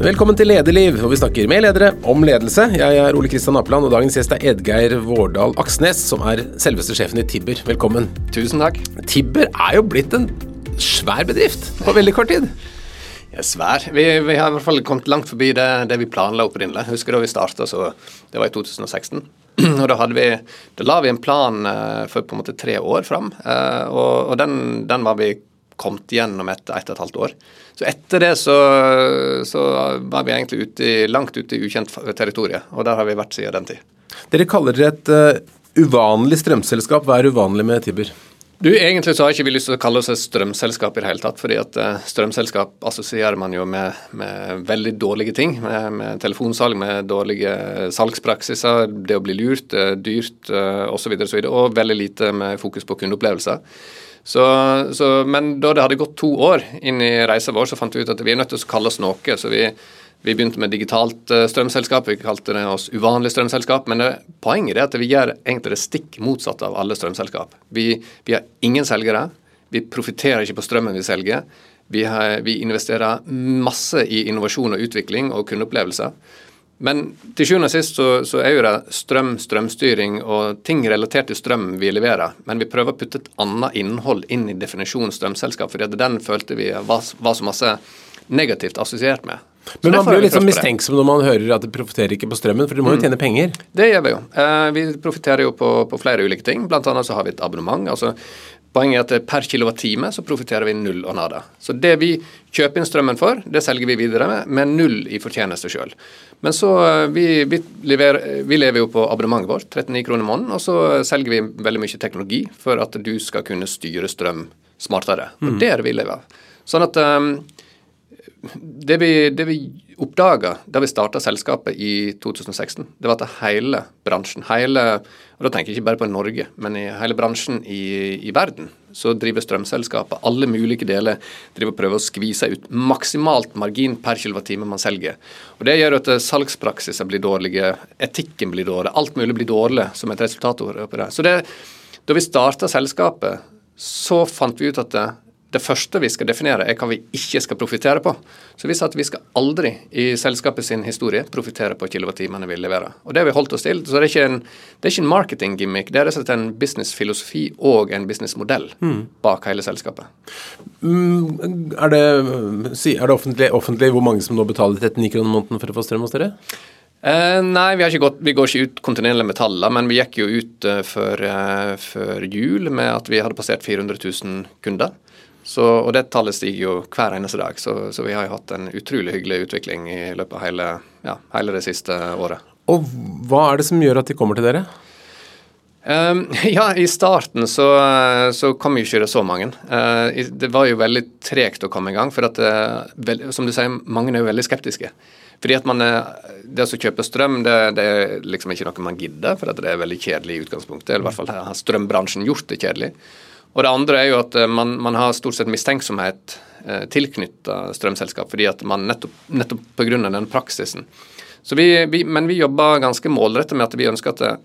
Velkommen til Lederliv, hvor vi snakker med ledere om ledelse. Jeg er Ole Kristian Apeland, og dagens gjest er Edgeir Vårdal Aksnes, som er selveste sjefen i Tibber. Velkommen. Tusen takk. Tibber er jo blitt en svær bedrift på veldig kort tid. Ja, svær. Vi, vi, har i hvert fall kommet langt forbi det, det vi planla opprinnelig. Husker da vi starta, så det var i 2016. Og da, vi, da la vi en plan uh, for på en måte tre år fram, uh, og, og den, den, var vi kommet gjennom etter ett og et halvt år. Så etter det så, så var vi egentlig ute i, langt ute i ukjent territorium, og der har vi vært siden den tid. Dere kaller dere et uh, uvanlig strømselskap. Hva er uvanlig med Tibber? Du, Egentlig så har ikke vi lyst til å kalle oss et strømselskap i det hele tatt. fordi at uh, strømselskap assosierer man jo med, med veldig dårlige ting. Med, med, telefonsalg, med dårlige salgspraksiser, det å bli lurt, uh, dyrt osv. Og, så videre, og veldig lite med fokus på kundeopplevelser. Så, så, men da det hadde gått to år inn i reisa vår, så fant vi ut at vi er nødt til å kalle oss noe. Så vi, vi begynte med digitalt eh, strømselskap, vi kalte det oss uvanlig strømselskap. Men det, poenget er at vi gjør egentlig det stikk motsatte av alle strømselskap. Vi, vi har ingen selgere. Vi profitterer ikke på strømmen vi selger. Vi, har, vi investerer masse i innovasjon og utvikling og kundeopplevelser. Men til sjuende og sist så, så, er jo det strøm, strømstyring og ting relatert til strøm vi leverer. Men vi prøver å putte et annet innhold inn i definisjonen strømselskap, fordi den følte vi var, var så masse negativt assosiert med. Men man blir litt sånn mistenksom når man hører at det profitterer ikke på strømmen, for de må jo mm. tjene penger? Det gjør vi jo. Eh, vi profitterer jo på, på, flere ulike ting. Blant annet så har vi et abonnement. altså Poenget er at per kilowattime så profitterer vi null og nada. Så det vi kjøper inn strømmen for, det selger vi videre med, med null i fortjeneste sjøl. Men så eh, vi, vi, lever, vi, lever jo på abonnementet vårt, 39 kroner i måneden, og så selger vi veldig mye teknologi for at du skal kunne styre strøm smartere. Og mm. det er det vi lever av. Sånn at um, det vi, det vi oppdaga da vi starta selskapet i 2016, det var at hele bransjen, hele, og da tenker jeg ikke bare på Norge, men i hele bransjen i, i verden, så driver strømselskapet alle mulige deler driver og prøver å skvise ut maksimalt margin per kilowattime man selger. Og Det gjør at salgspraksiser blir dårlige, etikken blir dårlig, alt mulig blir dårlig som et resultat av det. Så det, da vi starta selskapet, så fant vi ut at det, det første vi skal definere, er hva vi ikke skal profitere på. Så vi sa at vi skal aldri i selskapet sin historie profitere på kilowattimene vi leverer. Og det har vi holdt oss til. Så det er ikke en, det en marketing-gimmick, det er rett og slett en businessfilosofi og en businessmodell mm. bak hele selskapet. Mm, er det, er det offentlig, offentlig, hvor mange som nå betaler 39 kroner måneden for å få strøm hos dere? Eh, nei, vi, gått, vi, går ikke ut kontinuerlig med tallene, men vi gikk jo ut uh, før, uh, før, jul med at vi hadde passert 400 000 kunder. Så, og det tallet stiger jo hver eneste dag, så, så, vi har jo hatt en utrolig hyggelig utvikling i løpet av hele, ja, hele det siste året. Og hva er det som gjør at de kommer til dere? Um, ja, i starten så, så kom jo ikke det så mange. Uh, det var jo veldig tregt å komme i gang, for at, uh, som du sier, mange er jo veldig skeptiske. Fordi at man, Det å kjøpe strøm det, det, er liksom ikke noe man gidder, for det er veldig kjedelig i utgangspunktet. Eller i hvert fall har strømbransjen gjort det kjedelig. Og det andre er jo at eh, man, man har stort sett mistenksomhet eh, tilknytta strømselskap, fordi at man nettopp, nettopp pga. den praksisen. Vi, vi, men vi jobba ganske målrettet med at vi ønska at eh,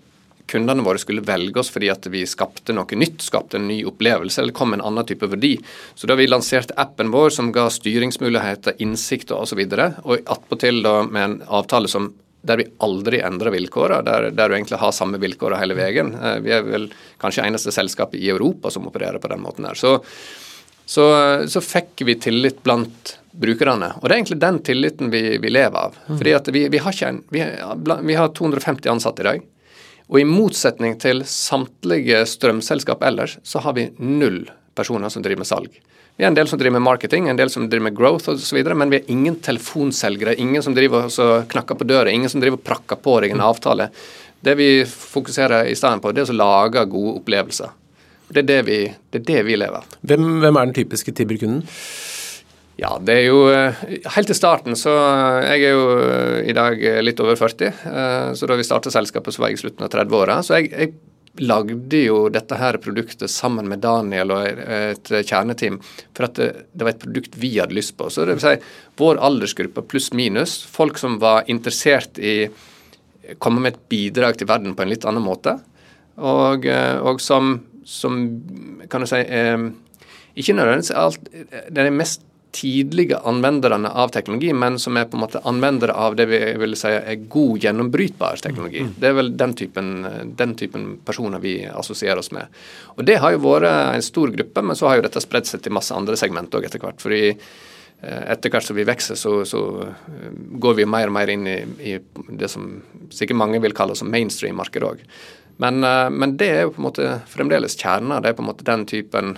kundene våre skulle velge oss fordi at vi skapte noe nytt, skapte en ny opplevelse eller kom med en annen type verdi. Så da vi lanserte appen vår som ga styringsmuligheter, innsikt og osv., og attpåtil med en avtale som der vi aldri endrer vilkårene, der, der, du egentlig har samme vilkår hele veien. Eh, vi er vel kanskje eneste selskapet i Europa som opererer på den måten her. Så, så, så fikk vi tillit blant brukerne. Og det er egentlig den tilliten vi, vi lever av. Mm. Fordi at vi, vi, har en, vi, har 250 ansatte i dag. Og i motsetning til samtlige strømselskap ellers, så har vi null personer som driver med salg. Vi er en del som driver med marketing, en del som driver med growth osv., men vi er ingen telefonselgere, ingen som driver og knakker på døra, ingen som driver og prakker på deg en avtale. Det vi fokuserer i stedet på, det er å lage gode opplevelser. Det er det vi, det er det vi lever av. Hvem, hvem, er den typiske Tibber-kunden? Ja, det er jo eh, Helt til starten, så eh, Jeg er jo eh, i dag litt over 40. Så da vi starta selskapet, så var jeg i slutten av 30-åra. Så jeg, jeg lagde jo dette her produktet sammen med Daniel og et kjerneteam for at det, var et produkt vi hadde lyst på. Så det vil si vår aldersgruppe pluss minus, folk som var interessert i å komme med et bidrag til verden på en litt annen måte, og, og som, som, kan du si eh, Ikke nødvendigvis alt Det er mest tidlige anvenderne av teknologi, men som er på en måte anvendere av det vi vil si er god gjennombrytbar teknologi. Mm. Det er vel den typen, den typen, personer vi assosierer oss med. Og Det har jo vært en stor gruppe, men så har jo dette spredd seg til masse andre segment òg etter hvert. fordi eh, etter hvert som vi vokser, så, så, eh, går vi mer og mer inn i, i det som sikkert mange vil kalle som mainstream-markedet òg. Men, eh, men, det er jo på en måte fremdeles kjerna. Det er på en måte den typen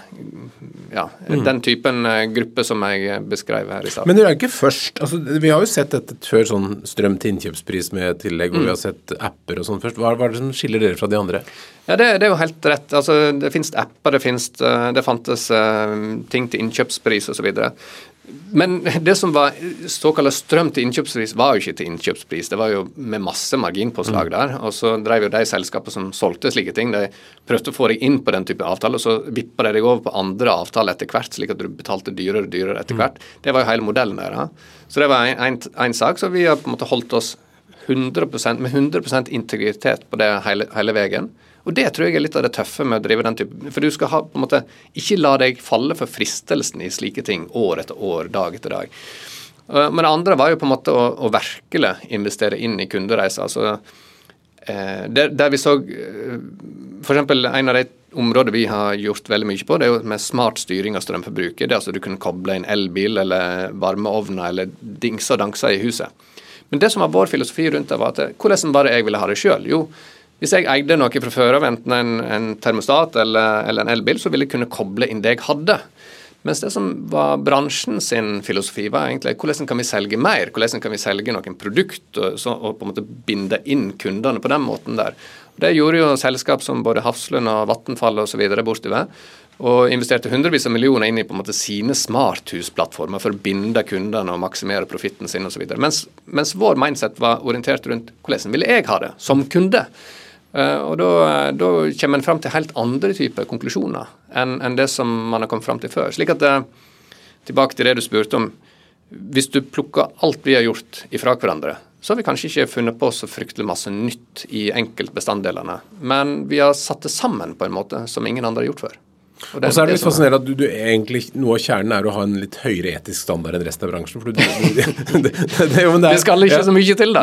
ja, mm. den typen eh, gruppe som jeg beskrev her i stad. Men dere er ikke først. altså Vi har jo sett dette før, sånn strøm til innkjøpspris med tillegg, hvor mm. vi har sett apper og sånn først. Hva, hva er det som skiller dere fra de andre? Ja, Det, det er jo helt rett. altså Det finnes apper, det, finnes, eh, det fantes ting til innkjøpspris osv. Men det som var såkalt strøm til innkjøpspris, var jo ikke til innkjøpspris. Det var jo med masse marginpåslag mm. der. Og så drev jo de selskapene som solgte slike ting, de prøvde å få deg inn på den type avtale, og så vippa de deg over på andre avtaler etter hvert, slik at du betalte dyrere og dyrere etter mm. hvert. Det var jo hele modellen der. Så det var én sak. Så vi har på en måte holdt oss 100 med 100 integritet på det hele, hele veien. Og Det tror jeg er litt av det tøffe med å drive den type For du skal ha, på en måte, ikke la deg falle for fristelsen i slike ting år etter år, dag etter dag. Eh, men det andre var jo på en måte å, å virkelig investere inn i kundereiser. altså eh, der, der, vi så eh, F.eks. en av de områdene vi har gjort veldig mye på, det er jo med smart styring av strømforbruket. Det er altså Du kunne koble inn elbil eller varmeovner eller dingser og danser i huset. Men det som var vår filosofi rundt det, var at hvordan bare jeg ville ha det sjøl? Jo, hvis jeg eide noe fra før av, enten en, en termostat eller, eller, en elbil, så ville jeg kunne koble inn det jeg hadde. Mens det som var bransjen sin filosofi, var egentlig hvordan kan vi selge mer? Hvordan kan vi selge noen produkt og, så, og på en måte binde inn kundene på den måten der. Det gjorde jo selskap som både Hafslund og Vattenfall osv. bortover. Og investerte hundrevis av millioner inn i på en måte sine smarthusplattformer for å binde kundene og maksimere profitten sin osv. Mens, mens vår mindset var orientert rundt hvordan ville jeg ha det som kunde. Eh, og da, da kommer en fram til helt andre typer konklusjoner enn, enn det som man har kommet fram til før. Slik at eh, Tilbake til det du spurte om. Hvis du plukker alt vi har gjort ifra hverandre, så har vi kanskje ikke funnet på så fryktelig masse nytt i enkeltbestanddelene. Men vi har satt det sammen på en måte som ingen andre har gjort før. Og, og så er det litt fascinerende at du, du, egentlig, noe av kjernen er å ha en litt høyere etisk standard enn resten av bransjen. For du, det, det, det, skal ikke ja. så mye til, da.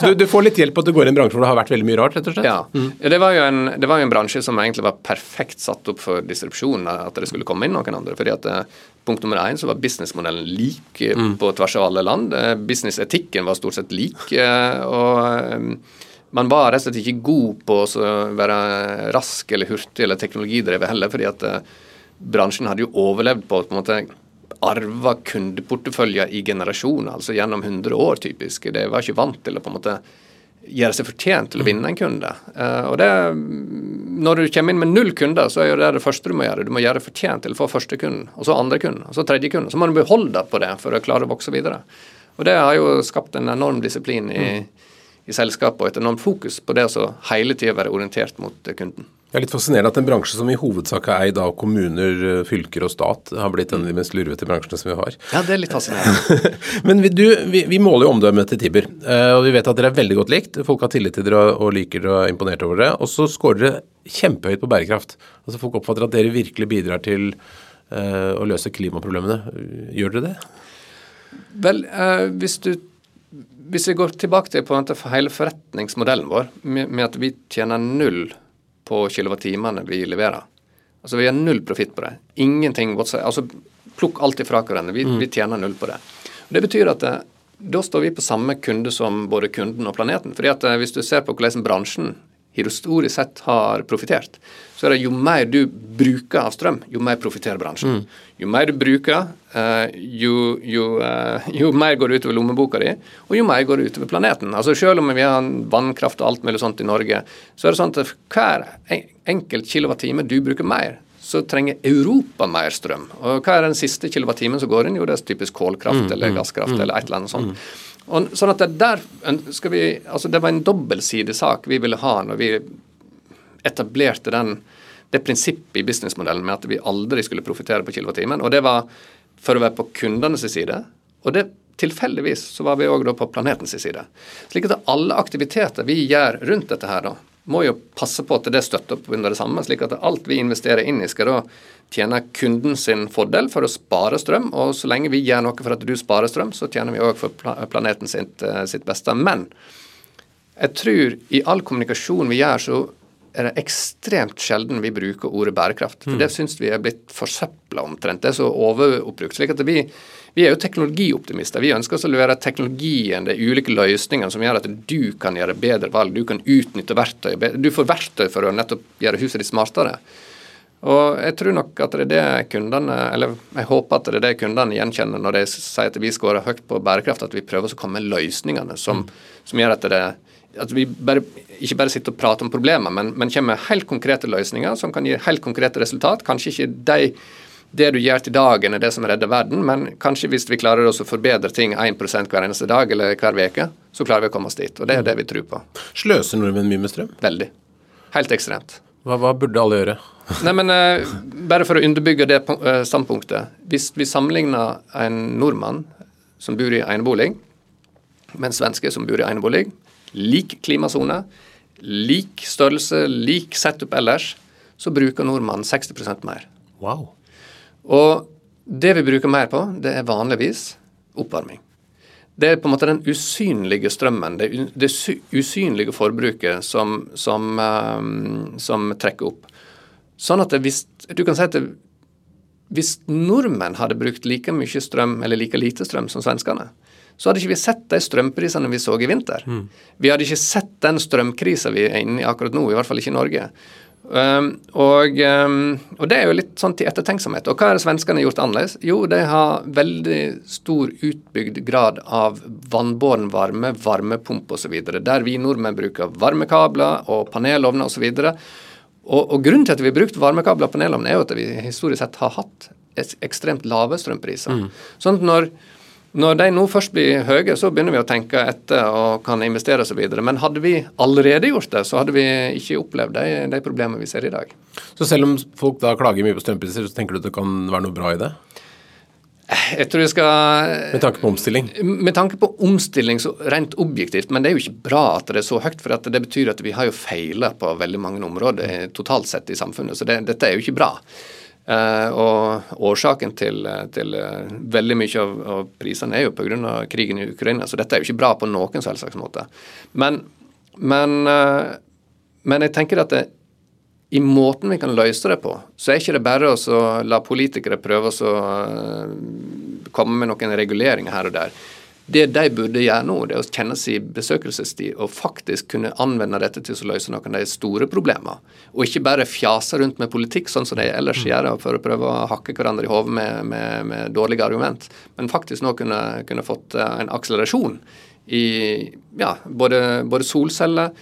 så du, får litt hjelp på at du går i en bransje hvor det har vært veldig mye rart, rett og slett? Ja. Mm. Det, var jo en, det var jo en bransje som egentlig var perfekt satt opp for distribusjon, at det skulle komme inn noen andre. fordi at eh, Punkt nummer én så var businessmodellen lik eh, mm. på tvers av alle land. Eh, businessetikken var stort sett lik. og man var rett og slett ikke god på å være rask eller hurtig eller teknologidrevet heller, fordi at eh, bransjen hadde jo overlevd på, på en måte arva kundeporteføljer i generasjoner, altså gjennom 100 år typisk. Det var ikke vant til å på en måte gjøre seg fortjent til å vinne en kunde. Uh, og det, Når du kommer inn med null kunder, så er det det første du må gjøre. Du må gjøre fortjent til å få første kunden, og så andre kunden, og så tredje kunden. Så må du beholde på det for å klare å vokse videre. Og det har jo skapt en enorm disiplin i, mm i selskapet og et enormt fokus på det å hele tida være orientert mot eh, kunden. Det er litt fascinerende at en bransje som i hovedsak er eid av kommuner, eh, fylker og stat, har blitt en av de mest lurvete bransjene som vi har. Ja, det er litt fascinerende. Men vi, du, vi, vi, måler jo omdømmet til Tibber, eh, og vi vet at dere er veldig godt likt. Folk har tillit til dere og liker dere og er imponert over dere. Og så scorer dere kjempehøyt på bærekraft. Altså Folk oppfatter at dere virkelig bidrar til å løse klimaproblemene. Gjør dere det? Vel, hvis du hvis vi går tilbake til på en måte hele forretningsmodellen vår, med, med at vi tjener null på kilowattimene vi leverer Altså Vi har null profitt på det. Ingenting altså Plukk alt ifra hverandre. Vi, mm. vi, tjener null på det. Og Det betyr at eh, da står vi på samme kunde som både kunden og planeten. Fordi at eh, Hvis du ser på hvordan bransjen historisk sett har profitert, så er det jo mer du bruker av strøm, jo mer profitterer bransjen. Mm. Jo mer du bruker, uh, jo, jo, uh, jo, mer går det utover lommeboka di, og jo mer går det utover planeten. Altså Selv om vi har vannkraft og alt mulig sånt i Norge, så er det sånn at hver enkelt kilowattime du bruker mer, så trenger Europa mer strøm. Og hva er den siste kilowattimen som går inn? Jo, det er typisk kålkraft mm, eller mm, gasskraft mm, eller et eller annet sånt. Og, sånn at det der skal vi, altså det var en dobbeltsidig sak vi ville ha når vi etablerte den, det prinsippet i businessmodellen med at vi aldri skulle profitere på kilowattimen. Og det var for å være på kundenes side. Og det tilfeldigvis så var vi òg på planetens side. Slik at alle aktiviteter vi gjør rundt dette her, da, må jo passe på at det støtter opp under det samme, slik at alt vi investerer inn i, skal da tjene kunden sin fordel for å spare strøm. Og så lenge vi gjør noe for at du sparer strøm, så tjener vi òg for planeten sitt, eh, sitt, beste. Men jeg tror i all kommunikasjon vi gjør, så er det ekstremt sjelden vi bruker ordet bærekraft. For mm. Det syns vi er blitt forsøpla omtrent. Det er så overoppbrukt. slik at vi vi er jo teknologioptimister. Vi ønsker oss å levere teknologien, de ulike løsningene som gjør at du kan gjøre bedre valg. Du kan utnytte verktøy. Du får verktøy for å nettopp gjøre huset ditt smartere. Og jeg tror nok at det er det kundene, eller jeg håper at det er det kundene gjenkjenner når de sier at vi scorer høyt på bærekraft, at vi prøver å komme med løsningene som, som gjør at det at vi bare, ikke bare sitter og prater om problemer, men, men kommer med helt konkrete løsninger som kan gi helt konkrete resultat. Kanskje ikke de det du gjør til dagen er det som redder verden, men kanskje hvis vi klarer oss å forbedre ting 1 hver eneste dag eller hver uke, så klarer vi å komme oss dit. Og det er det vi tror på. Sløser nordmenn mye med strøm? Veldig. Helt ekstremt. Hva, hva burde alle gjøre? Nei, men uh, Bare for å underbygge det uh, standpunktet. Hvis vi sammenligner en nordmann som bor i enebolig, med en svenske som bor i enebolig, lik klimasone, lik størrelse, lik setup ellers, så bruker nordmannen 60% mer. Wow. Og det vi bruker mer på, det er vanligvis oppvarming. Det er på en måte den usynlige strømmen, det, det usynlige forbruket, som, som, um, som, trekker opp. Sånn at hvis, du kan si at det, hvis nordmenn hadde brukt like mye strøm, eller like lite strøm som svenskene, så hadde ikke vi sett de strømprisene vi så i vinter. Mm. Vi hadde ikke sett den strømkrisa vi er inne i akkurat nå, i hvert fall ikke i Norge. Um, og, um, og, det er jo litt sånn til ettertenksomhet. Og hva har svenskene gjort annerledes? Jo, de har veldig stor utbygd grad av vannbåren varme, varmepump osv. Der vi nordmenn bruker varmekabler og panelovner osv. Og, og grunnen til at vi har brukt varmekabler og panelovner, er jo at vi historisk sett har hatt ekstremt lave strømpriser. Mm. Sånn at når når de nå først blir høye, så begynner vi å tenke etter og kan investere osv. Men hadde vi allerede gjort det, så hadde vi ikke opplevd de, de problemene vi ser i dag. Så selv om folk da klager mye på strømpriser, så tenker du at det kan være noe bra i det? Jeg tror jeg skal Med tanke på omstilling? Med tanke på omstilling så rent objektivt. Men det er jo ikke bra at det er så høyt, for det betyr at vi har jo feila på veldig mange områder totalt sett i samfunnet. Så det, dette er jo ikke bra. Uh, og årsaken til, til uh, veldig mye av, av prisene er jo pga. krigen i Ukraina, så dette er jo ikke bra på noen selvsagt måte. Men, men, men jeg tenker at det, i måten vi kan løse det på, så er ikke det bare å la politikere prøve å komme med noen reguleringer her og der. Det de burde gjøre nå, det er å kjenne sin besøkelsestid og faktisk kunne anvende dette til å løse noen av de store problemene. Og ikke bare fjase rundt med politikk, sånn som de ellers mm. gjør, for å prøve å hakke hverandre i hodet med, med, med, dårlige argument. Men faktisk nå kunne, kunne fått eh, en akselerasjon i ja, både, både solceller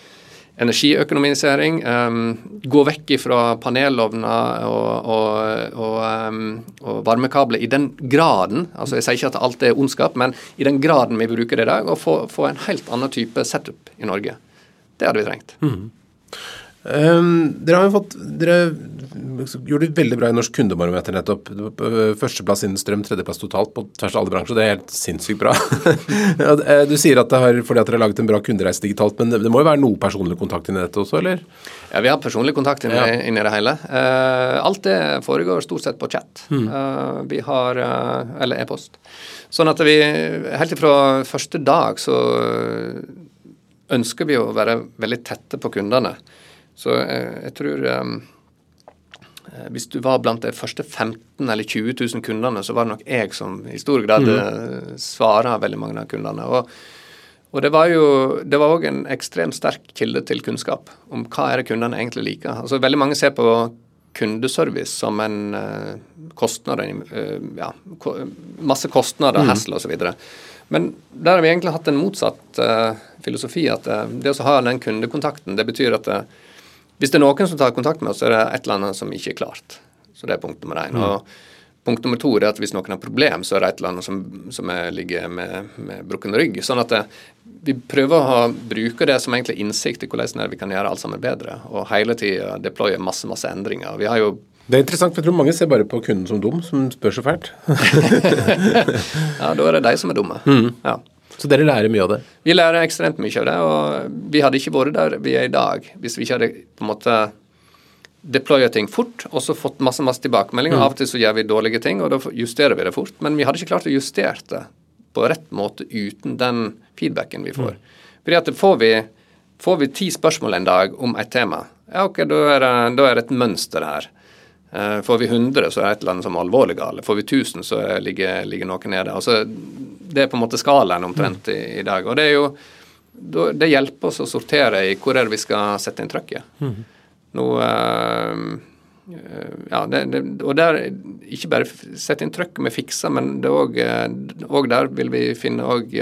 energiøkonomisering. Um, gå vekk fra panelovner og, og, og, um, og, varmekabler i den graden altså Jeg sier ikke at alt er ondskap, men i den graden vi bruker det i dag, og få, få en helt annen type setup i Norge. Det hadde vi trengt. Mm. Um, dere har jo fått Dere gjorde det veldig bra i Norsk kundebarometer nettopp. Førsteplass innen strøm, tredjeplass totalt på tvers av alle bransjer. Det er helt sinnssykt bra. Eh, du sier at det har fordi at dere har laget en bra kundereise digitalt, men det må jo være noe personlig kontakt inni dette også, eller? Ja, vi har personlig kontakt inni, ja. inni det hele. Uh, alt det foregår stort sett på chat. Mm. Uh, vi har uh, Eller e-post. Sånn at vi helt ifra første dag så ønsker vi å være veldig tette på kundene. Så jeg, jeg tror um, hvis du var blant de første 15 eller 20 000 kundene, så var det nok jeg som i stor grad mm. Eh, svarer veldig mange av kundene. Og, og det var jo det var òg en ekstremt sterk kilde til kunnskap om hva er det kundene egentlig liker. Altså Veldig mange ser på kundeservice som en uh, kostnad, uh, ja, ko masse kostnader, mm. hassle osv. Men der har vi egentlig hatt en motsatt uh, filosofi. At det å ha den kundekontakten, det betyr at hvis det er noen som tar kontakt med oss, så er det et eller annet som ikke er klart. Så det er punkt nummer én. Mm. Punkt nummer to er at hvis noen har problem, så er det et eller annet som, som ligger med, med brukken rygg. Sånn at det, vi prøver å ha, bruke det som egentlig innsikt i hvordan vi kan gjøre alt sammen bedre. Og hele tida deploye masse, masse endringer. Vi har jo det er interessant, for jeg tror mange ser bare på kunden som dum, som spør så fælt. ja, da er det de som er dumme. Mm. Ja. Så dere lærer mye av det? Vi lærer ekstremt mye av det, og vi hadde ikke vært der vi er i dag hvis vi ikke hadde på en måte deploya ting fort og så fått masse masse tilbakemeldinger. Mm. Av og til så gjør vi dårlige ting, og da justerer vi det fort. Men vi hadde ikke klart å justere det på rett måte uten den feedbacken vi får. Mm. Fordi at får vi, får vi ti spørsmål en dag om et tema, ja ok, da er da er det et mønster her. Uh, får vi 100, så er det et eller annet som er alvorlig galt. Får vi 1000, så ligger, ligger noe nede. Altså, det er på en måte skalaen omtrent i, i, dag. Og det er jo det hjelper oss å sortere i hvor er det vi skal sette inn trykket. Mm. Nå uh, ja, det, det, og der ikke bare sette inn trykket med fikser, men det òg der vil vi finne òg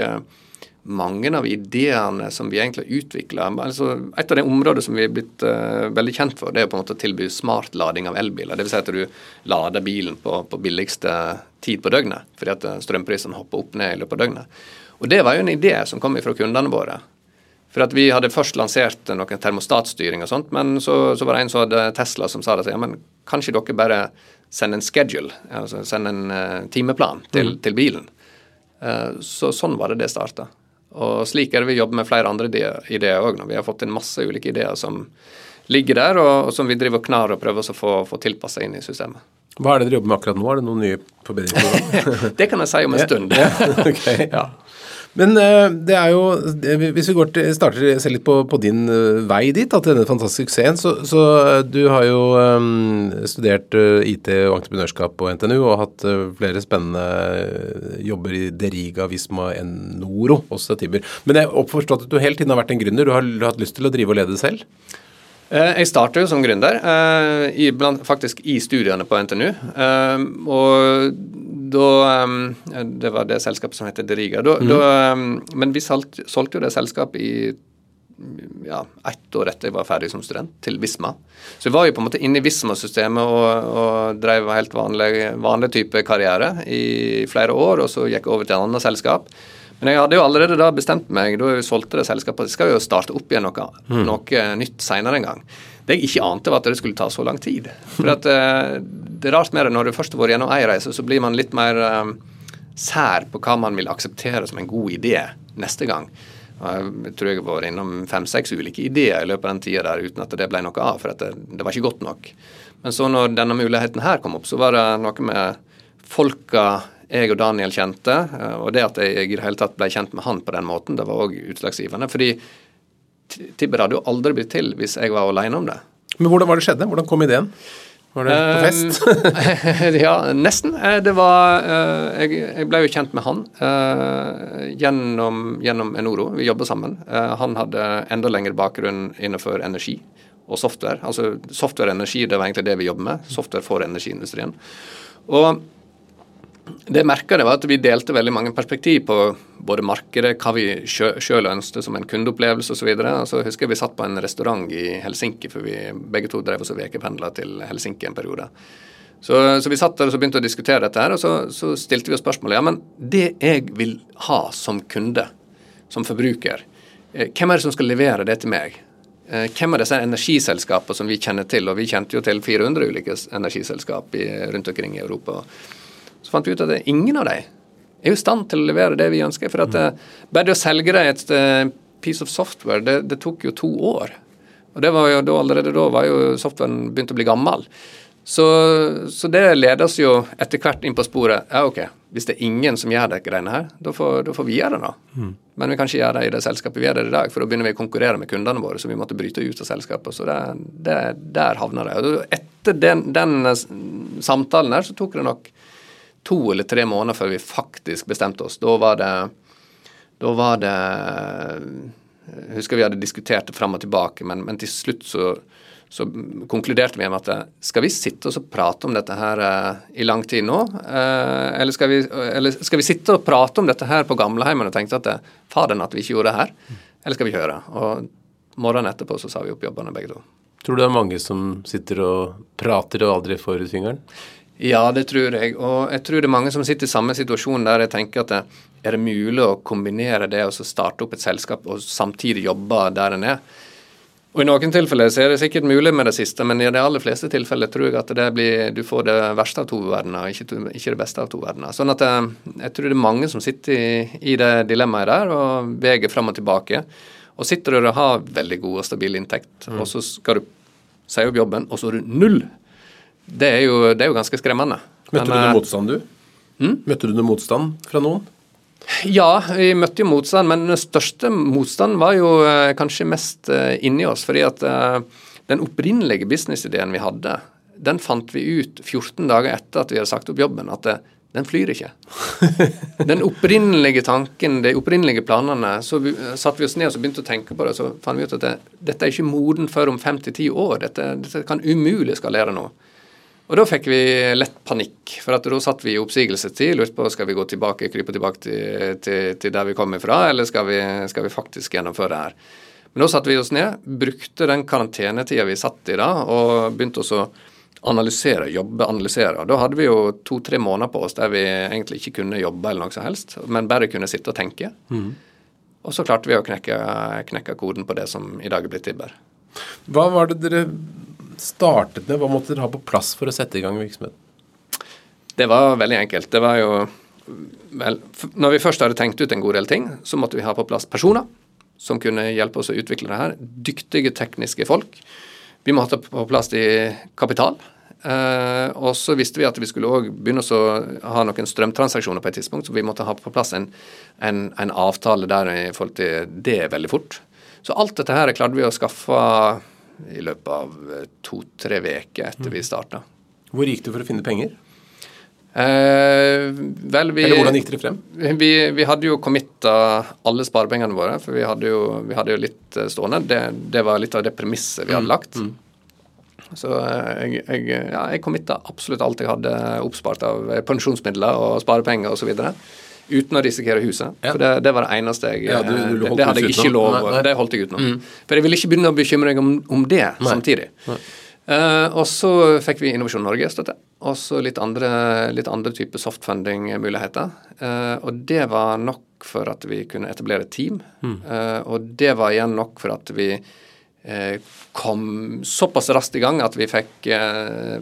mange av ideene som vi egentlig har utvikla altså, Et av de områdene som vi er blitt uh, veldig kjent for, det er på en måte å tilby smartlading av elbiler. Dvs. Si at du lader bilen på, på, billigste tid på døgnet, fordi at strømprisen strømprisene hopper opp ned i løpet av døgnet. Og Det var jo en idé som kom fra kundene våre. For at Vi hadde først lansert noen termostatstyring, og sånt, men så, så var det en som hadde Tesla som sa det, ja, men kan ikke dere bare sende en schedule, altså sende en uh, timeplan til, mm. til bilen? Uh, så Sånn var det det starta. Og slik er det vi jobber med flere andre ideer òg. Vi har fått inn masse ulike ideer som ligger der, og, og som vi driver og knar og prøver å få, få tilpassa inn i systemet. Hva er det dere jobber med akkurat nå? Er det noen nye forbedringer? det kan jeg si om en stund. ja, okay. ja. Men uh, det er jo Hvis vi går til, starter se litt på, på din uh, vei dit, da, til denne fantastiske suksessen, så, så du har jo um, studert IT og entreprenørskap på NTNU og hatt flere spennende jobber i Deriga, Visma, Enoro, også Tibber. Men jeg har oppforstått at du hele tiden har vært en gründer. Du har, du har hatt lyst til å drive og lede selv? Jeg startet som gründer, faktisk i studiene på NTNU. Og da Det var det selskapet som heter Deriga. Da, mm. da, men vi solgte, solgte jo det selskapet i ja, ett år etter jeg var ferdig som student, til Visma. Så jeg var jo på en måte inne i Visma-systemet og, og, drev helt vanlig, vanlig type karriere i flere år, og så gikk jeg over til et annet selskap. Men jeg hadde jo allerede da bestemt meg, da jeg solgte det selskapet, at jeg skal jo starte opp igjen noe, mm. noe nytt seinere en gang. Det jeg ikke ante, var at det skulle ta så lang tid. For at, uh, Det er rart med det, når du først har vært gjennom ei reise, så blir man litt mer um, sær på hva man vil akseptere som en god idé neste gang. Jeg tror jeg var innom fem-seks ulike ideer i løpet av den tida der uten at det ble noe av, for det, det, var ikke godt nok. Men så når denne muligheten her kom opp, så var det noe med folka jeg og Daniel kjente, eh, og det at jeg i det hele tatt ble kjent med han på den måten, det var òg utslagsgivende. fordi Tibber hadde jo aldri blitt til hvis jeg var alene om det. Men hvordan var det skjedde? Hvordan kom ideen? Var det på fest? Eh, ja, nesten. Eh, det var jeg, jeg, ble jo kjent med han gjennom, gjennom Enoro. Vi jobba sammen. Han hadde enda lengre bakgrunn innenfor energi og software. Altså software og energi, det var egentlig det vi jobber med. Software for energiindustrien. Og det jeg merka var at vi delte veldig mange perspektiv på både markedet, hva vi sjøl ønsket som en kundeopplevelse osv. Så, så husker jeg vi satt på en restaurant i Helsinki, for vi begge to drev oss og ukependla til Helsinki en periode. Så, så, vi satt der og begynte å diskutere dette, her, og så, så stilte vi oss spørsmålet ja, men det jeg vil ha som kunde, som forbruker, eh, hvem er det som skal levere det til meg? Eh, hvem er disse energiselskapene som vi kjenner til? Og vi kjente jo til 400 ulike energiselskap rundt omkring i Europa. Så fant vi ut at ingen av dem er i stand til å levere det vi ønsker. For at mm. bare det å selge deg et uh, piece of software, det, det, tok jo to år. Og det var jo da, allerede da var jo softwaren begynt å bli gammel. Så, så det leder oss jo etter hvert inn på sporet. Ja, ok, hvis det er ingen som gjør dette greiene her, da får, da får vi gjøre det, da. Mm. Men vi kan ikke gjøre det i det selskapet vi er der i dag, for da begynner vi å konkurrere med kundene våre, så vi måtte bryte ut av selskapet. Så det, det, der havna det. Og etter den, den samtalen her, så tok det nok to eller tre måneder før vi faktisk bestemte oss. Da var det Da var det Jeg husker vi hadde diskutert det fram og tilbake, men, men til slutt så, så, konkluderte vi med at skal vi sitte og prate om dette her uh, i lang tid nå? Uh, eller, skal vi, eller, skal vi, sitte og prate om dette her på gamleheimen og tenkte at det, faderen at vi ikke gjorde det her? Eller skal vi høre? Og morgenen etterpå så sa vi opp jobbene begge to. Tror du det er mange som sitter og prater og aldri får ut fingeren? Ja, det tror jeg. Og jeg tror det er mange som sitter i samme situasjon der jeg tenker at det, er det mulig å kombinere det og så starte opp et selskap og samtidig jobbe der en er? Og I noen tilfeller så er det sikkert mulig med det siste, men i de aller fleste tilfeller tror jeg at det blir, du får det verste av to verdener, ikke, ikke, det beste av to verdener. Sånn at jeg, eh, jeg tror det er mange som sitter i, i det dilemmaet der og veger fram og tilbake. Og sitter du og har veldig god og stabil inntekt, mm. og så skal du si opp jobben, og så har du null. Det er jo, det er jo ganske skremmende. Møtte men, du noe eh, motstand, du? Mm? Møtte du noe motstand fra noen? Ja, vi møtte jo motstand, men den største motstanden var jo eh, kanskje mest eh, inni oss. fordi at den opprinnelige businessideen vi hadde, den fant vi ut 14 dager etter at vi hadde sagt opp jobben, at det, den flyr ikke. Den opprinnelige tanken, de opprinnelige planene, så vi, satte vi oss ned og begynte å tenke på det, så fant vi ut at det, dette er ikke moden før om fem til ti år. Dette, dette kan umulig skalere nå. Og da fikk vi lett panikk, for at da satt vi i oppsigelsestid. Lurte på skal vi gå tilbake, krype tilbake til, til, til der vi kom ifra, eller skal vi, skal vi, faktisk gjennomføre det her. Men da satte vi oss ned, brukte den karantenetida vi satt i da, og begynte å analysere, jobbe, analysere. Da hadde vi jo to-tre måneder på oss der vi egentlig ikke kunne jobbe eller noe som helst, men bare kunne sitte og tenke. Mm. Og så klarte vi å knekke, knekke koden på det som i dag er blitt Tibber. Hva var det dere startet med? Hva måtte dere ha på plass for å sette i gang virksomheten? Det var veldig enkelt. Det var jo vel, Når vi først hadde tenkt ut en god del ting, så måtte vi ha på plass personer som kunne hjelpe oss å utvikle det her. Dyktige tekniske folk. Vi måtte ha på plass i kapital. Uh, og så visste vi at vi skulle også begynne å ha noen strømtransaksjoner på et tidspunkt, så vi måtte ha på plass en, en, en avtale der i forhold til det veldig fort. Så alt dette her klarte vi å skaffe i løpet av eh, to-tre uker etter mm. vi starta. Hvor gikk du for å finne penger? Eh, vel, vi, Eller hvordan gikk dere frem? Vi, vi hadde jo committa alle sparepengene våre, for vi hadde jo, vi hadde jo litt eh, stående. Det, det, var litt av det premisset vi hadde mm. lagt. Mm. Så eh, jeg, jeg, ja, jeg committa absolutt alt jeg hadde oppspart av pensjonsmidler og sparepenger osv uten å risikere huset. Ja. For det, det, var det eneste jeg ja, du, du det, det, hadde jeg ikke lov nei, nei. Det holdt jeg utenom. Mm. For jeg ville ikke begynne å bekymre meg om, om det nei. samtidig. Uh, og så fikk vi Innovasjon Norge-støtte. Og så litt andre, litt andre typer softfunding-muligheter. Uh, og det var nok for at vi kunne etablere et team. Mm. Uh, og det var igjen nok for at vi kom såpass raskt i gang at vi fikk,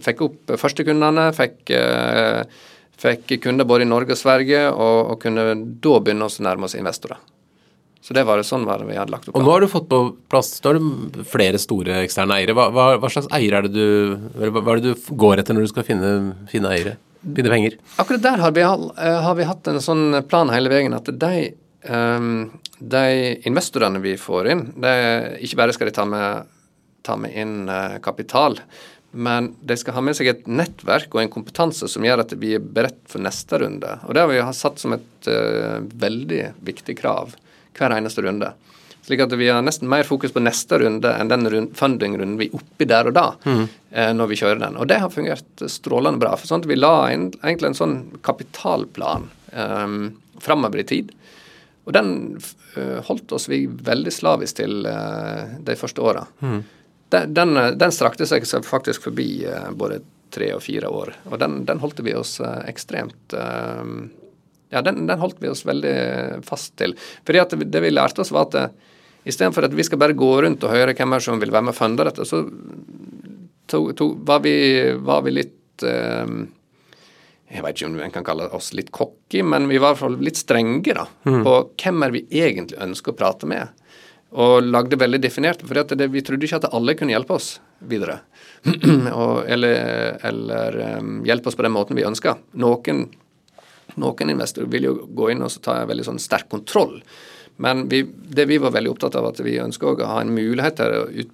fikk opp førstekundene. Fikk Fikk kunder både i Norge og Sverige, og, og kunne da begynne å nærme oss investorer. Så det var det sånn var det vi hadde lagt opp. Og nå har du fått på plass nå har du flere store eksterne eiere. Hva, hva, hva slags eier er det du, hva er det du går etter når du skal finne, finne eiere? Finne penger? Akkurat der har vi, eh, har vi, hatt en sånn plan hele veien at de, um, de investorene vi får inn, de, ikke bare skal de ta med, ta med inn uh, kapital, men de skal ha med seg et nettverk og en kompetanse som gjør at vi er beredt for neste runde. Og det har vi satt som et uh, veldig viktig krav hver eneste runde. Slik at vi har nesten mer fokus på neste runde enn den funding-runden vi er oppi der og da, mm. uh, når vi kjører den. Og det har fungert strålende bra. for sånn at Vi la inn egentlig en sånn kapitalplan um, framover i tid. Og den uh, holdt oss vi veldig slavisk til de første åra. Mm den, den, den, strakte seg faktisk forbi eh, både tre og fire år. Og den, den holdt vi oss eh, ekstremt eh, Ja, den, den, holdt vi oss veldig fast til. Fordi at det vi lærte oss, var at istedenfor at vi skal bare gå rundt og høre hvem er som vil være med og funde dette, så to, to, var, vi, var, vi, litt jeg vet ikke om en kan kalle oss litt cocky, men vi var i hvert fall litt strenge da, mm. på hvem er vi egentlig ønsker å prate med. Og lagde veldig definert, for vi trodde ikke at alle kunne hjelpe oss videre. og, eller, eller um, hjelpe oss på den måten vi ønska. Noen, noen investorer vil jo gå inn og ta en veldig sånn sterk kontroll. Men vi, det vi var veldig opptatt av, at vi ønsker å ha en mulighet til å ut,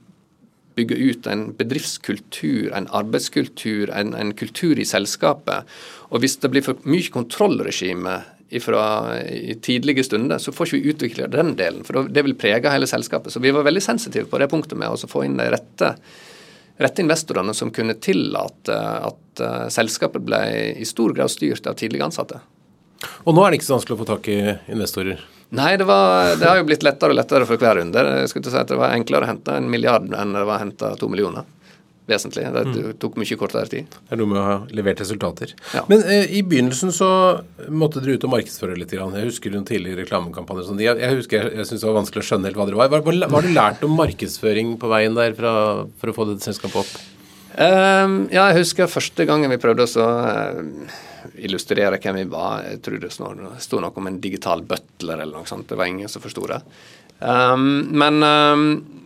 bygge ut en bedriftskultur, en arbeidskultur, en, en kultur i selskapet. Og hvis det blir for mye kontrollregime fra i tidlige stunder, så får ikke vi utvikla den delen. For det vil prege hele selskapet. Så vi var veldig sensitive på det punktet med å få inn de rette, rette investorene som kunne tillate at uh, selskapet ble i stor grad styrt av tidlige ansatte. Og nå er det ikke så vanskelig å få tak i investorer? Nei, det, var, det har jo blitt lettere og lettere for hver runde. Jeg skulle ikke si at Det var enklere å hente en milliard enn det var å hente to millioner. Vesentlig. Det tok mye kortere tid. Det er noe med å ha levert resultater. Ja. Men eh, i begynnelsen så måtte dere ut og markedsføre litt. Grann. Jeg husker noen tidligere reklamekampanjer. Sånn. Jeg, jeg husker jeg, jeg syntes det var vanskelig å skjønne helt hva dere var. Hva, har du lært om markedsføring på veien der fra, for å få dette selskapet opp? Um, ja, jeg husker første gangen vi prøvde å uh, illustrere hvem vi var. Jeg tror det sto noe om en digital butler eller noe sånt. Det var ingen som forsto det. Um, men um,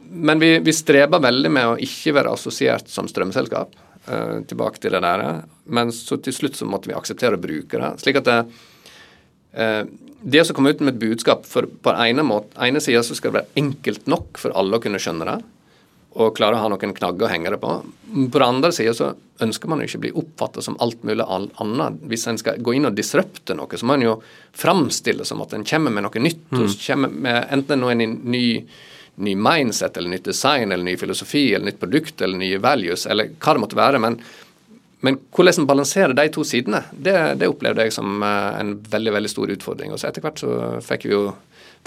men vi, vi streber veldig med å ikke være assosiert som strømselskap. Uh, tilbake til det der. Men så til slutt så måtte vi akseptere å bruke det. Slik at det, uh, det som komme ut med et budskap for På den ene, måte, ene sida så skal det være enkelt nok for alle å kunne skjønne det. Og klare å ha noen knagger å henge det på. På den andre sida så ønsker man jo ikke bli oppfatta som alt mulig annet. Hvis en skal gå inn og disrupte noe, så må en jo framstille som at en kommer med noe nytt. Mm. og kommer med Enten noe en ny ny mindset eller nytt design eller ny filosofi eller nytt produkt eller nye values eller hva det måtte være. Men, men hvordan balansere de to sidene, det, det, opplevde jeg som eh, en veldig veldig stor utfordring. Og så etter hvert så fikk vi jo,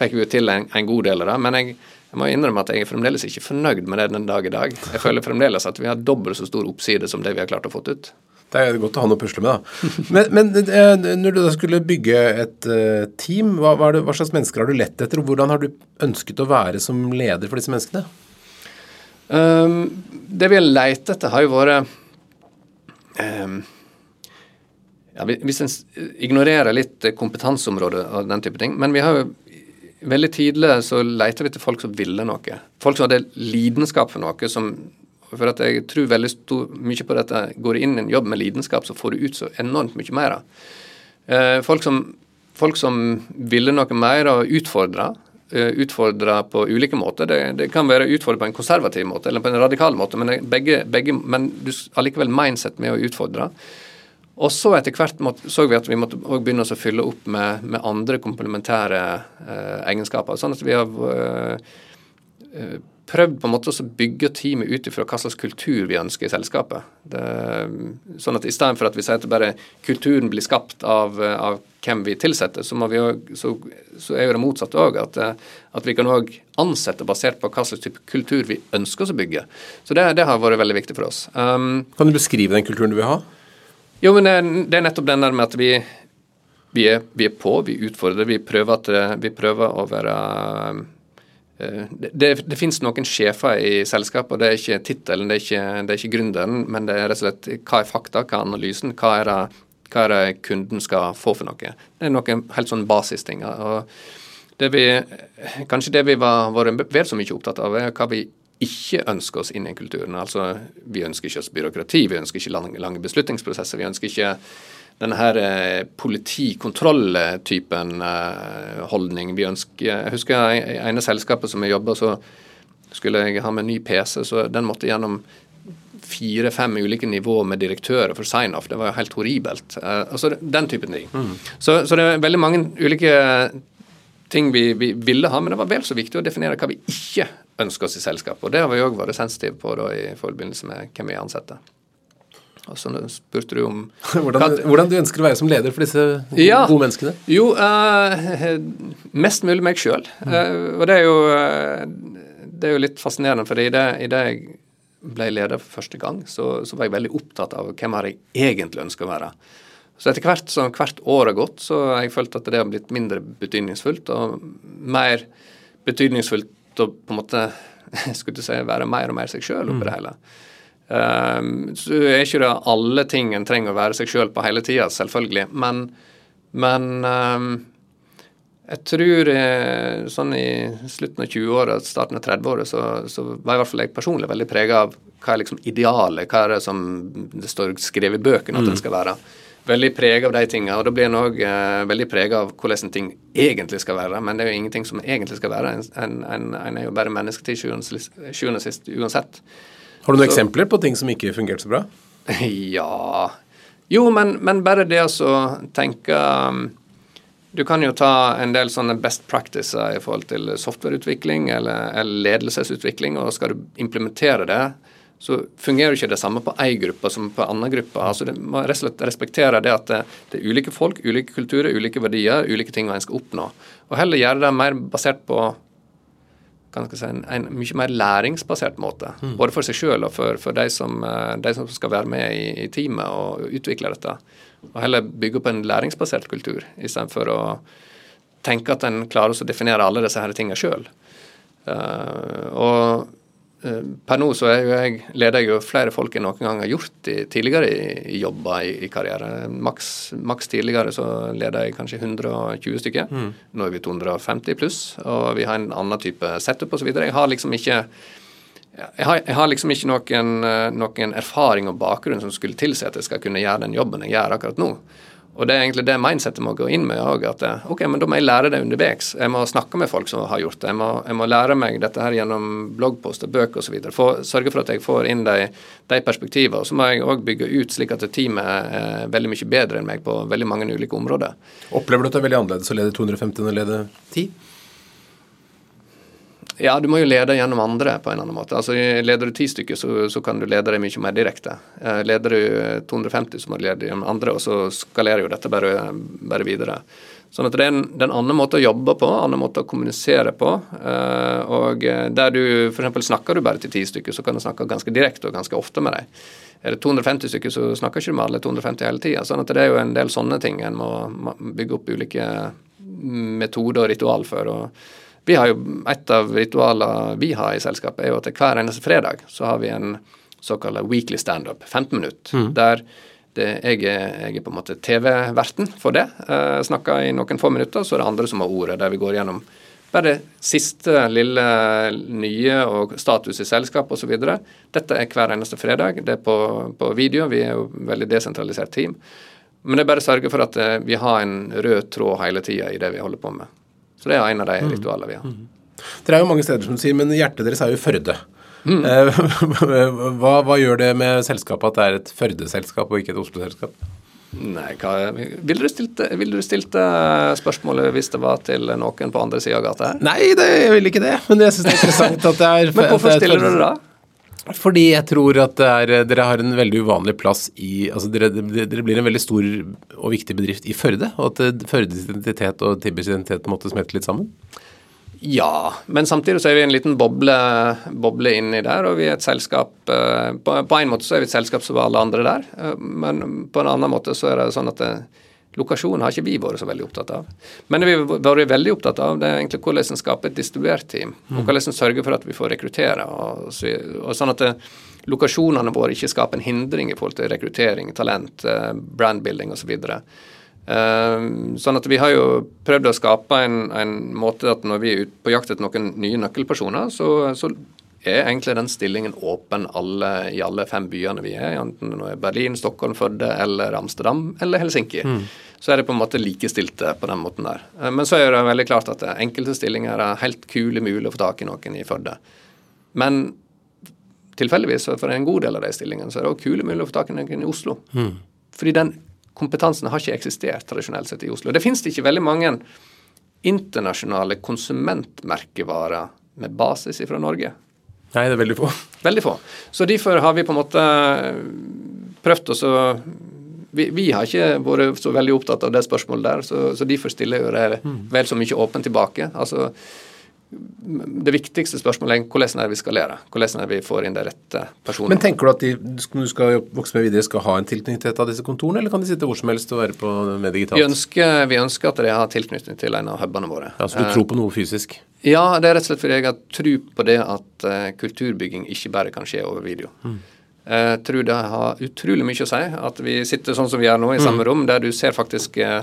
fikk vi jo til en, en, god del av det. Men jeg, jeg, må innrømme at jeg er fremdeles ikke fornøyd med det den dag i dag. Jeg føler fremdeles at vi har dobbelt så stor oppside som det vi har klart å få ut. Det er godt å ha noe å pusle med, da. Men, men, eh, når du da skulle bygge et uh, team, hva, hva, det, hva, slags mennesker har du lett etter, og hvordan har du ønsket å være som leder for disse menneskene? Um, det vi har lett etter, har jo vært um, ja, Hvis en ignorerer litt kompetanseområdet og den type ting. Men vi har jo veldig tidlig så leter vi etter folk som ville noe. Folk som hadde lidenskap for noe, som for at jeg tror veldig mye på dette. Går du inn i en jobb med lidenskap, så får du ut så enormt mye mer. Eh, folk, som, folk som ville noe mer og utfordra utfordre på ulike måter. Det, det kan være utfordre på en konservativ måte eller på en radikal måte, men, begge, begge, men du allikevel mindset med å utfordre. Og så etter hvert måtte, så vi at vi måtte begynne å fylle opp med, med andre komplementære eh, egenskaper. Sånn at vi har eh, eh prøvd på en måte å bygge teamet ut ifra hva slags kultur vi ønsker i selskapet. Det, sånn at I stedet for at vi sier at bare kulturen blir skapt av, av hvem vi tilsetter, så, vi også, så, så er jo det motsatte òg. At, at, vi kan òg ansette basert på hva slags type kultur vi ønsker oss å bygge. Så det, det har vært veldig viktig for oss. Um, kan du beskrive den kulturen du vil ha? Jo, men det, det er nettopp den der med at vi, vi, er, vi er på, vi utfordrer, vi prøver, at, vi prøver å være Eh, det, det, det, finnes noen sjefer i selskapet, og det er ikke tittelen, det, det, er ikke gründeren, men det er rett og slett hva er fakta, hva er analysen, hva er det, hva er det kunden skal få for noe. Det er noen helt sånn basisting. Det vi, kanskje det vi var vært vel så mye opptatt av, er hva vi ikke ønsker oss inn i kulturen. Altså, Vi ønsker ikke oss byråkrati, vi ønsker ikke lange beslutningsprosesser. Vi ønsker ikke denne her eh, politikontrolltypen eh, holdning. Vi ønsker, jeg husker ene selskapet som jeg jobba, så skulle jeg ha med en ny PC, så den måtte gjennom fire-fem ulike nivåer med direktører for sign-off. Det var jo helt horribelt. Altså Den typen ting. Mm. Så, så, det er veldig mange ulike ting vi, vi, ville ha, men det var vel så viktig å definere hva vi ikke ønsker oss i selskapet. Og det har vi òg vært sensitive på da, i forbindelse med hvem vi ansetter. Og så spurte du om hvordan, hvordan, du ønsker å være som leder for disse ja, gode menneskene? Jo, uh, mest mulig meg sjøl. Mm. Uh, og det er, jo, uh, det er jo litt fascinerende, for i det, jeg ble leder for første gang, så, så, var jeg veldig opptatt av hvem jeg egentlig ønsker å være. Så etter hvert som hvert år har gått, så har jeg følt at det har blitt mindre betydningsfullt, og mer betydningsfullt å på en måte skulle du si, være mer og mer seg sjøl oppi mm. det hele. Um, så er ikke det alle ting en trenger å være seg sjøl på hele tida, selvfølgelig. Men, men um, jeg tror eh, sånn i slutten av 20-åra, starten av 30-åra, så, så, var i hvert fall jeg personlig veldig prega av hva er liksom idealet, hva er det som det står skrevet i bøkene at mm. den skal være. Veldig prega av de tingene. Og da blir en òg eh, veldig prega av hvordan en ting egentlig skal være. Men det er jo ingenting som egentlig skal være. En, en, en er jo bare menneske til sjuende og sist uansett. Har du noen så, eksempler på ting som ikke fungerte så bra? Ja Jo, men, men bare det å tenke um, Du kan jo ta en del sånne best practices i forhold til softwareutvikling eller, eller ledelsesutvikling, og skal du implementere det, så fungerer ikke det samme på én gruppe som på en annen gruppe. Altså det må rett og slett respektere det at det, det, er ulike folk, ulike kulturer, ulike verdier, ulike ting en skal oppnå. Og heller gjøre det mer basert på si, en, en mye mer læringsbasert måte. Mm. Både for seg sjøl og for, for de, som, eh, de, som, skal være med i, i, teamet og utvikle dette. Og heller bygge opp en læringsbasert kultur, istedenfor å tenke at en klarer å definere alle disse her tingene sjøl. Uh, eh, og per nå så jo jeg, leder jeg jo flere folk enn noen gang har gjort i, tidligere i, i jobber i, i, karriere. Maks, maks, tidligere så leder jeg kanskje 120 stykker. Mm. Nå er vi 250 pluss, og vi har en annen type setup osv. Jeg har liksom ikke jeg har, jeg har, liksom ikke noen, eh, noen erfaring og bakgrunn som skulle tilsi at jeg skal kunne gjøre den jobben jeg gjør akkurat nå. Og det er egentlig det mindsettet må gå inn med òg. At ok, men da må jeg lære det underveis. Jeg må snakke med folk som har gjort det. Jeg må, jeg må lære meg dette her gjennom bloggposter, bøker osv. Sørge for at jeg får inn de, de perspektivene. Og så må jeg òg bygge ut slik at teamet er veldig mye bedre enn meg på veldig mange ulike områder. Opplever du at det er veldig annerledes å lede 250 enn å lede 10? Ja, du må jo lede gjennom andre på en annen måte. Altså, Leder du ti stykker, så, så, kan du lede deg mye mer direkte. Eh, leder du 250, så må du lede gjennom andre, og så skalerer jo dette bare, bare videre. Sånn at Det er en, det er en annen måte å jobbe på, en annen måte å kommunisere på. Eh, og Der du f.eks. snakker du bare til ti stykker, så kan du snakke ganske direkte og ganske ofte med dem. Er det 250 stykker, så snakker ikke du med alle 250 hele tida. Sånn at det er jo en del sånne ting en må bygge opp ulike metoder og ritual for. og vi har jo, Et av ritualene vi har i selskapet, er jo at hver eneste fredag så har vi en såkalt weekly standup, 15 minutter. Mm. der det, jeg, er, jeg, er, på en måte TV-verten for det. Eh, snakker i noen få minutter, så er det andre som har ordet, der vi går gjennom bare det siste lille nye og status i selskap osv. Dette er hver eneste fredag. Det er på, på video. Vi er jo veldig desentralisert team. Men det er bare å sørge for at eh, vi har en rød tråd hele tida i det vi holder på med. Så det er en av de mm. ritualene vi har. Mm. Dere er jo mange steder, som du sier, men hjertet deres er jo Førde. Mm. Eh, hva, hva, gjør det med selskapet at det er et Førde-selskap og ikke et Oslo-selskap? Nei, hva, Ville du stilt, vil stilt eh, spørsmålet hvis det var til noen på andre sida av gata her? Nei, det, jeg vil ikke det. Men jeg syns det er interessant at det er Men hvorfor stiller du det da? Fordi jeg tror at er, dere har en veldig uvanlig plass i altså dere, dere, blir en veldig stor og viktig bedrift i Førde, og at Førdes identitet og Tibbers identitet måtte smette litt sammen? Ja, men samtidig så er vi en liten boble, boble inni der, og vi er et selskap eh, på, på, en måte så er vi et selskap som alle andre der, eh, men på en annen måte så er det sånn at det, Lokasjonen har ikke vi vært så veldig opptatt av. Men det vi har vært veldig opptatt av, det er egentlig hvordan en skaper et distribuert team. Og mm. hvordan en sørger for at vi får rekruttere. Og, og sånn at det, lokasjonene våre ikke skaper en hindring i forhold til rekruttering, talent, eh, brandbuilding osv. Så uh, sånn at vi har jo prøvd å skape en, en måte at når vi er ute på jakt etter noen nye nøkkelpersoner, så, så er egentlig den stillingen åpen alle, i alle fem byene vi er, i, enten det er Berlin, Stockholm, Førde eller Amsterdam eller Helsinki. Mm. Så er det på en måte likestilte på den måten der. Eh, men så er det veldig klart at enkelte stillinger er helt kule mulig å få tak i noen i Førde. Men tilfeldigvis for en god del av de stillingene så er det òg kule mulig å få tak i noen i Oslo. Mm. Fordi den kompetansen har ikke eksistert tradisjonelt sett i Oslo. Det finnes ikke veldig mange internasjonale konsumentmerkevarer med basis fra Norge. Nei, det er veldig få. Veldig få. Så derfor har vi på en måte prøvd å vi, vi, har ikke vært så veldig opptatt av det spørsmålet der, så, så derfor stiller jeg det mm. vel så mye åpent tilbake. Altså, det viktigste spørsmålet er hvordan er vi lære? Hvordan er vi får inn de rette personene? Men tenker du at de du skal vokse med videre, skal ha en tilknytning til et av disse kontorene, eller kan de sitte hvor som helst og være på med digitalt? Vi ønsker, vi ønsker at de har tilknytning til en av hubene våre. Ja, Så du tror på noe fysisk? Ja, det er rett og slett fordi jeg har tro på det at uh, kulturbygging ikke bare kan skje over video. Mm. Jeg tror det har utrolig mye å si at vi sitter sånn som vi gjør nå, i mm. samme rom, der du ser faktisk uh,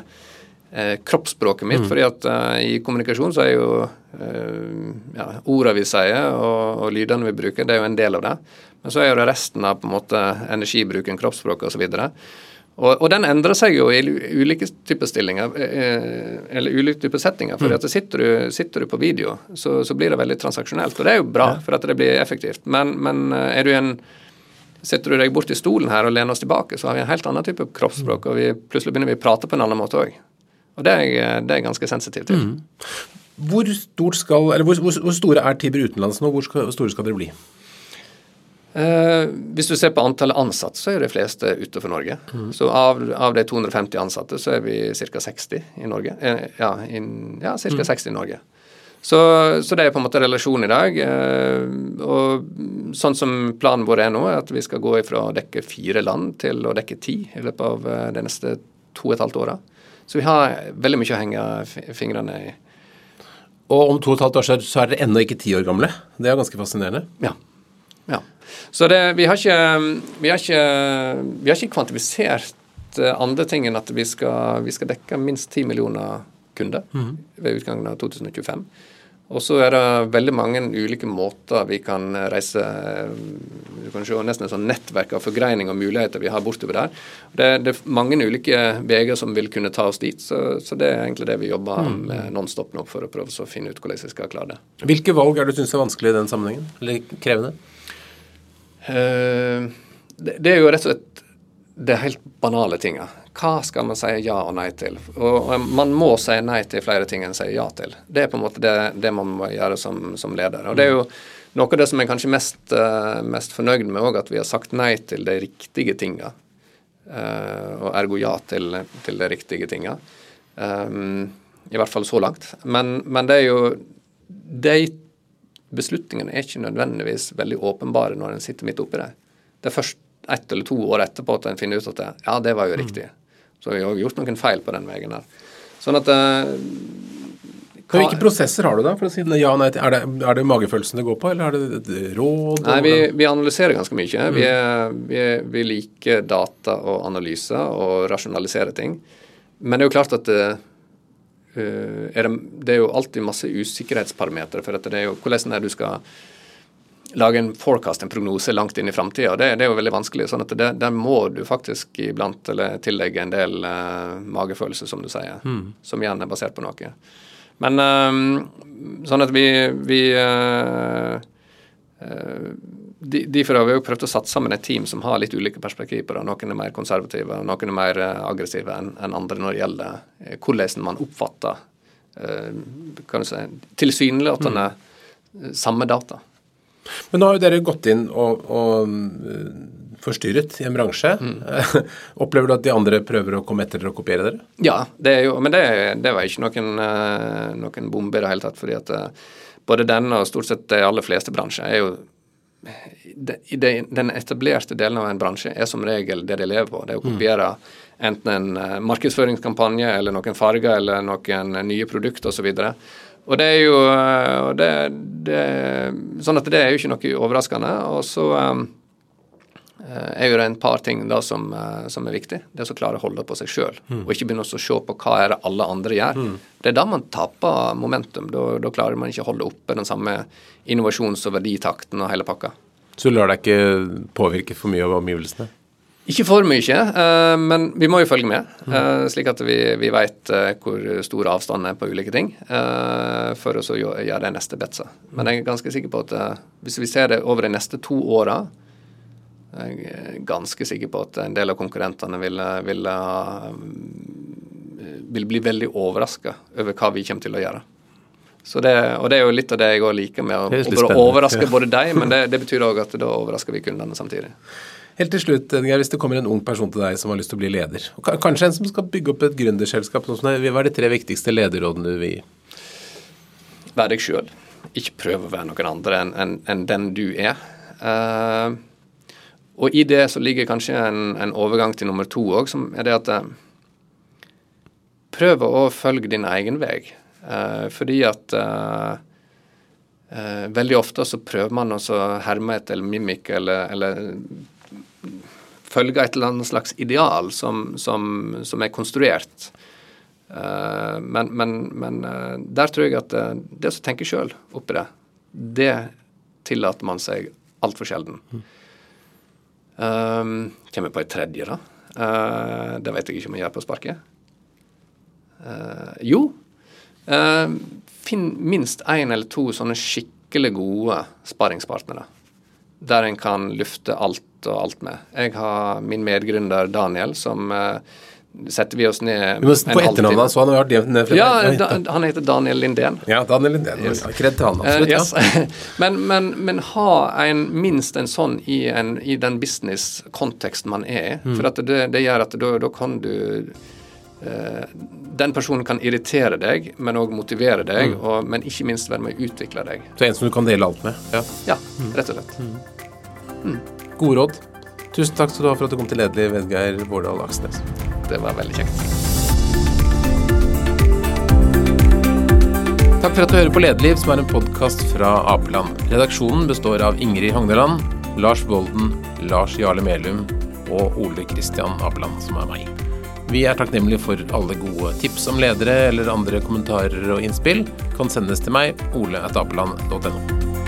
kroppsspråket mitt. Mm. fordi at uh, i kommunikasjon så er jo uh, ja, ordene vi sier og, og lydene vi bruker, det er jo en del av det. Men så er jo det resten av på en måte energibruken, kroppsspråket osv. Og, og den endrer seg jo i ulike typer stillinger, eh, eller ulike typer settinger. for mm. sitter, du, sitter, du, på video, så, så, blir det veldig transaksjonelt. Og det er jo bra, for at det blir effektivt. Men, men eh, er du en Setter du deg bort i stolen her og lener oss tilbake, så har vi en helt annen type kroppsspråk, og vi, plutselig begynner vi å prate på en annen måte òg. Og det er, jeg, det er jeg ganske sensitiv til. Mm. Hvor, skal, hvor, hvor, hvor, store er Tiber utenlands nå? Hvor, skal, hvor store skal dere bli? Eh, hvis du ser på antallet ansatte, så er de fleste utenfor Norge. Mm. Så av, av, de 250 ansatte, så er vi ca. 60 i Norge. Eh, ja, in, ja ca. Mm. 60 i Norge. Så, så, det er på en måte relasjonen i dag. Eh, og sånn som planen vår er nå, er at vi skal gå fra å dekke fire land til å dekke ti i løpet av eh, de neste to og et halvt åra. Så vi har veldig mye å henge fingrene i. Og om to og et halvt år så er dere ennå ikke ti år gamle. Det er ganske fascinerende. Ja. ja. Så det, vi, har ikke, vi, har ikke, vi har ikke kvantifisert eh, andre ting enn at vi skal, vi skal dekke minst 10 millioner kunder mm. ved utgangen av 2025. Og så er det veldig mange ulike måter vi kan reise Du kan se nesten et sånn nettverk av forgreining og muligheter vi har bortover der. Det, det er mange ulike veier som vil kunne ta oss dit, så, så det er egentlig det vi jobber mm. med nonstop nå for å prøve å finne ut hvordan vi skal klare det. Hvilke valg er det du syns er vanskelig i den sammenhengen, eller krevende? Uh, det, er jo rett og slett det helt banale tinga. Hva skal man si ja og nei til? Og, man må si nei til flere ting enn si ja til. Det er på en måte det, det man må gjøre som, som, leder. Og det er jo noe av det som jeg kanskje mest, uh, mest fornøyd med òg, at vi har sagt nei til de riktige tinga. Uh, og ergo ja til, til de riktige tinga. I hvert fall så langt. Men, men det er jo De beslutningene er ikke nødvendigvis veldig åpenbare når en sitter midt oppi det. Det er først ett eller to år etterpå at en finner ut at det, ja, det var jo riktig. Så vi har gjort noen feil på den veien her. Sånn at uh, hva, Hvilke prosesser har du da? for å si ja, nei, er, det, er det magefølelsen det går på, eller er det et råd? Nei, vi, vi analyserer ganske mye. Mm. Vi, er, vi, er, vi, liker data og analyser og rasjonaliserer ting. Men det er jo klart at uh, er det, det, er jo alltid masse usikkerhetsparametere. For det er jo hvordan er du skal lage en forecast, en prognose, langt inn i framtida. Det, det, er jo veldig vanskelig. sånn at det, Der må du faktisk iblant eller tillegge en del uh, magefølelse, som du sier, mm. som igjen er basert på noe. Men um, sånn at vi, vi uh, Derfor har vi jo prøvd å satse sammen et team som har litt ulike perspektiv på det. Noen er mer konservative, og noen er mer aggressive enn en andre når det gjelder hvordan man oppfatter kan du si, tilsynelatende mm. samme data. Men nå har jo dere gått inn og, og eh, forstyrret i en bransje. Mm. Opplever du at de andre prøver å komme etter dere og kopiere dere? Ja, det er jo, men det, det var ikke noen, eh, noen bombe i det hele tatt. fordi at eh, både denne og stort sett de aller fleste bransjer er jo Den etablerte delen av en bransje er som regel det de lever på. Det er å mm. kopiere enten en markedsføringskampanje eller noen farger eller noen nye produkter osv. Og det er jo det, det, Sånn at det er jo ikke noe overraskende. Og så um, er jo det en par ting da som, uh, som er viktig. Det er å klare å holde på seg sjøl, mm. og ikke begynne å se på hva er det alle andre gjør. Mm. Det er da man taper momentum. Da, da klarer man ikke å holde oppe den samme innovasjons- og verditakten og hele pakka. Så du lar deg ikke påvirke for mye av omgivelsene? Ikke for mye, uh, men vi må jo følge med, uh, slik at vi, vi vet hvor stor avstand er på ulike ting, for å så gjøre det neste betsa. Men jeg er ganske sikker på at hvis vi ser det over de neste to åra, jeg er ganske sikker på at en del av konkurrentene vil, vil, vil bli veldig overraska over hva vi kommer til å gjøre. Det, og det er jo litt av det jeg òg liker med å, å overraske både deg, men det, det betyr òg at da overrasker vi kundene samtidig. Helt til slutt, Edgar, hvis det kommer en ung person til deg som har lyst til å bli leder, og kanskje en som skal bygge opp et gründerselskap, hva er de tre viktigste lederrådene du vil gi? Vær deg sjøl. Ikke prøv å være noen andre enn en, en den du er. Uh, og i det så ligger kanskje en, en overgang til nummer to òg, som er det at uh, Prøv å følge din egen vei. Eh, fordi at veldig ofte så prøver man å herme et eller mimikk eller, eller følge et eller annet slags ideal som, som, som er konstruert. Uh, men, men, men uh, der tror jeg at det å tenke sjøl oppi det, det tillater man seg altfor sjelden. Mm. Um, kommer på et tredje, da. det vet jeg ikke om jeg gjør på sparket. jo, finn minst én eller to sånne skikkelig gode sparringspartnere der en kan lufte alt og alt med. Jeg har min medgründer Daniel, som uh, setter vi oss ned Vi må På etternavnet hans, han har vært nevnt Ja, da, han heter Daniel Lindén. Ja, Daniel Lindén. Yes. Kred til han, absolutt. Uh, yes. men, men, men, ha en, minst en sånn i, en, i den business-konteksten man er i. Mm. For det, det, gjør at da, da kan du uh, den personen kan irritere deg, men òg motivere deg, Mm. og, men ikke minst være med å utvikle deg. Så en som du kan dele alt med. Ja. Ja, rett og slett. Gode råd. Tusen takk skal du ha for at du kom til Lederliv, Edgeir Vårdal Aksnes. Det var veldig kjekt. Takk for at du hører på Lederliv, som er en podkast fra Apeland. Redaksjonen består av Ingrid Hogneland, Lars Bolden, Lars Jarle Melum og Ole Kristian Apeland, som er meg. Vi er takknemlige for alle gode tips om ledere eller andre kommentarer og innspill. Kan sendes til meg, ole.apeland.no.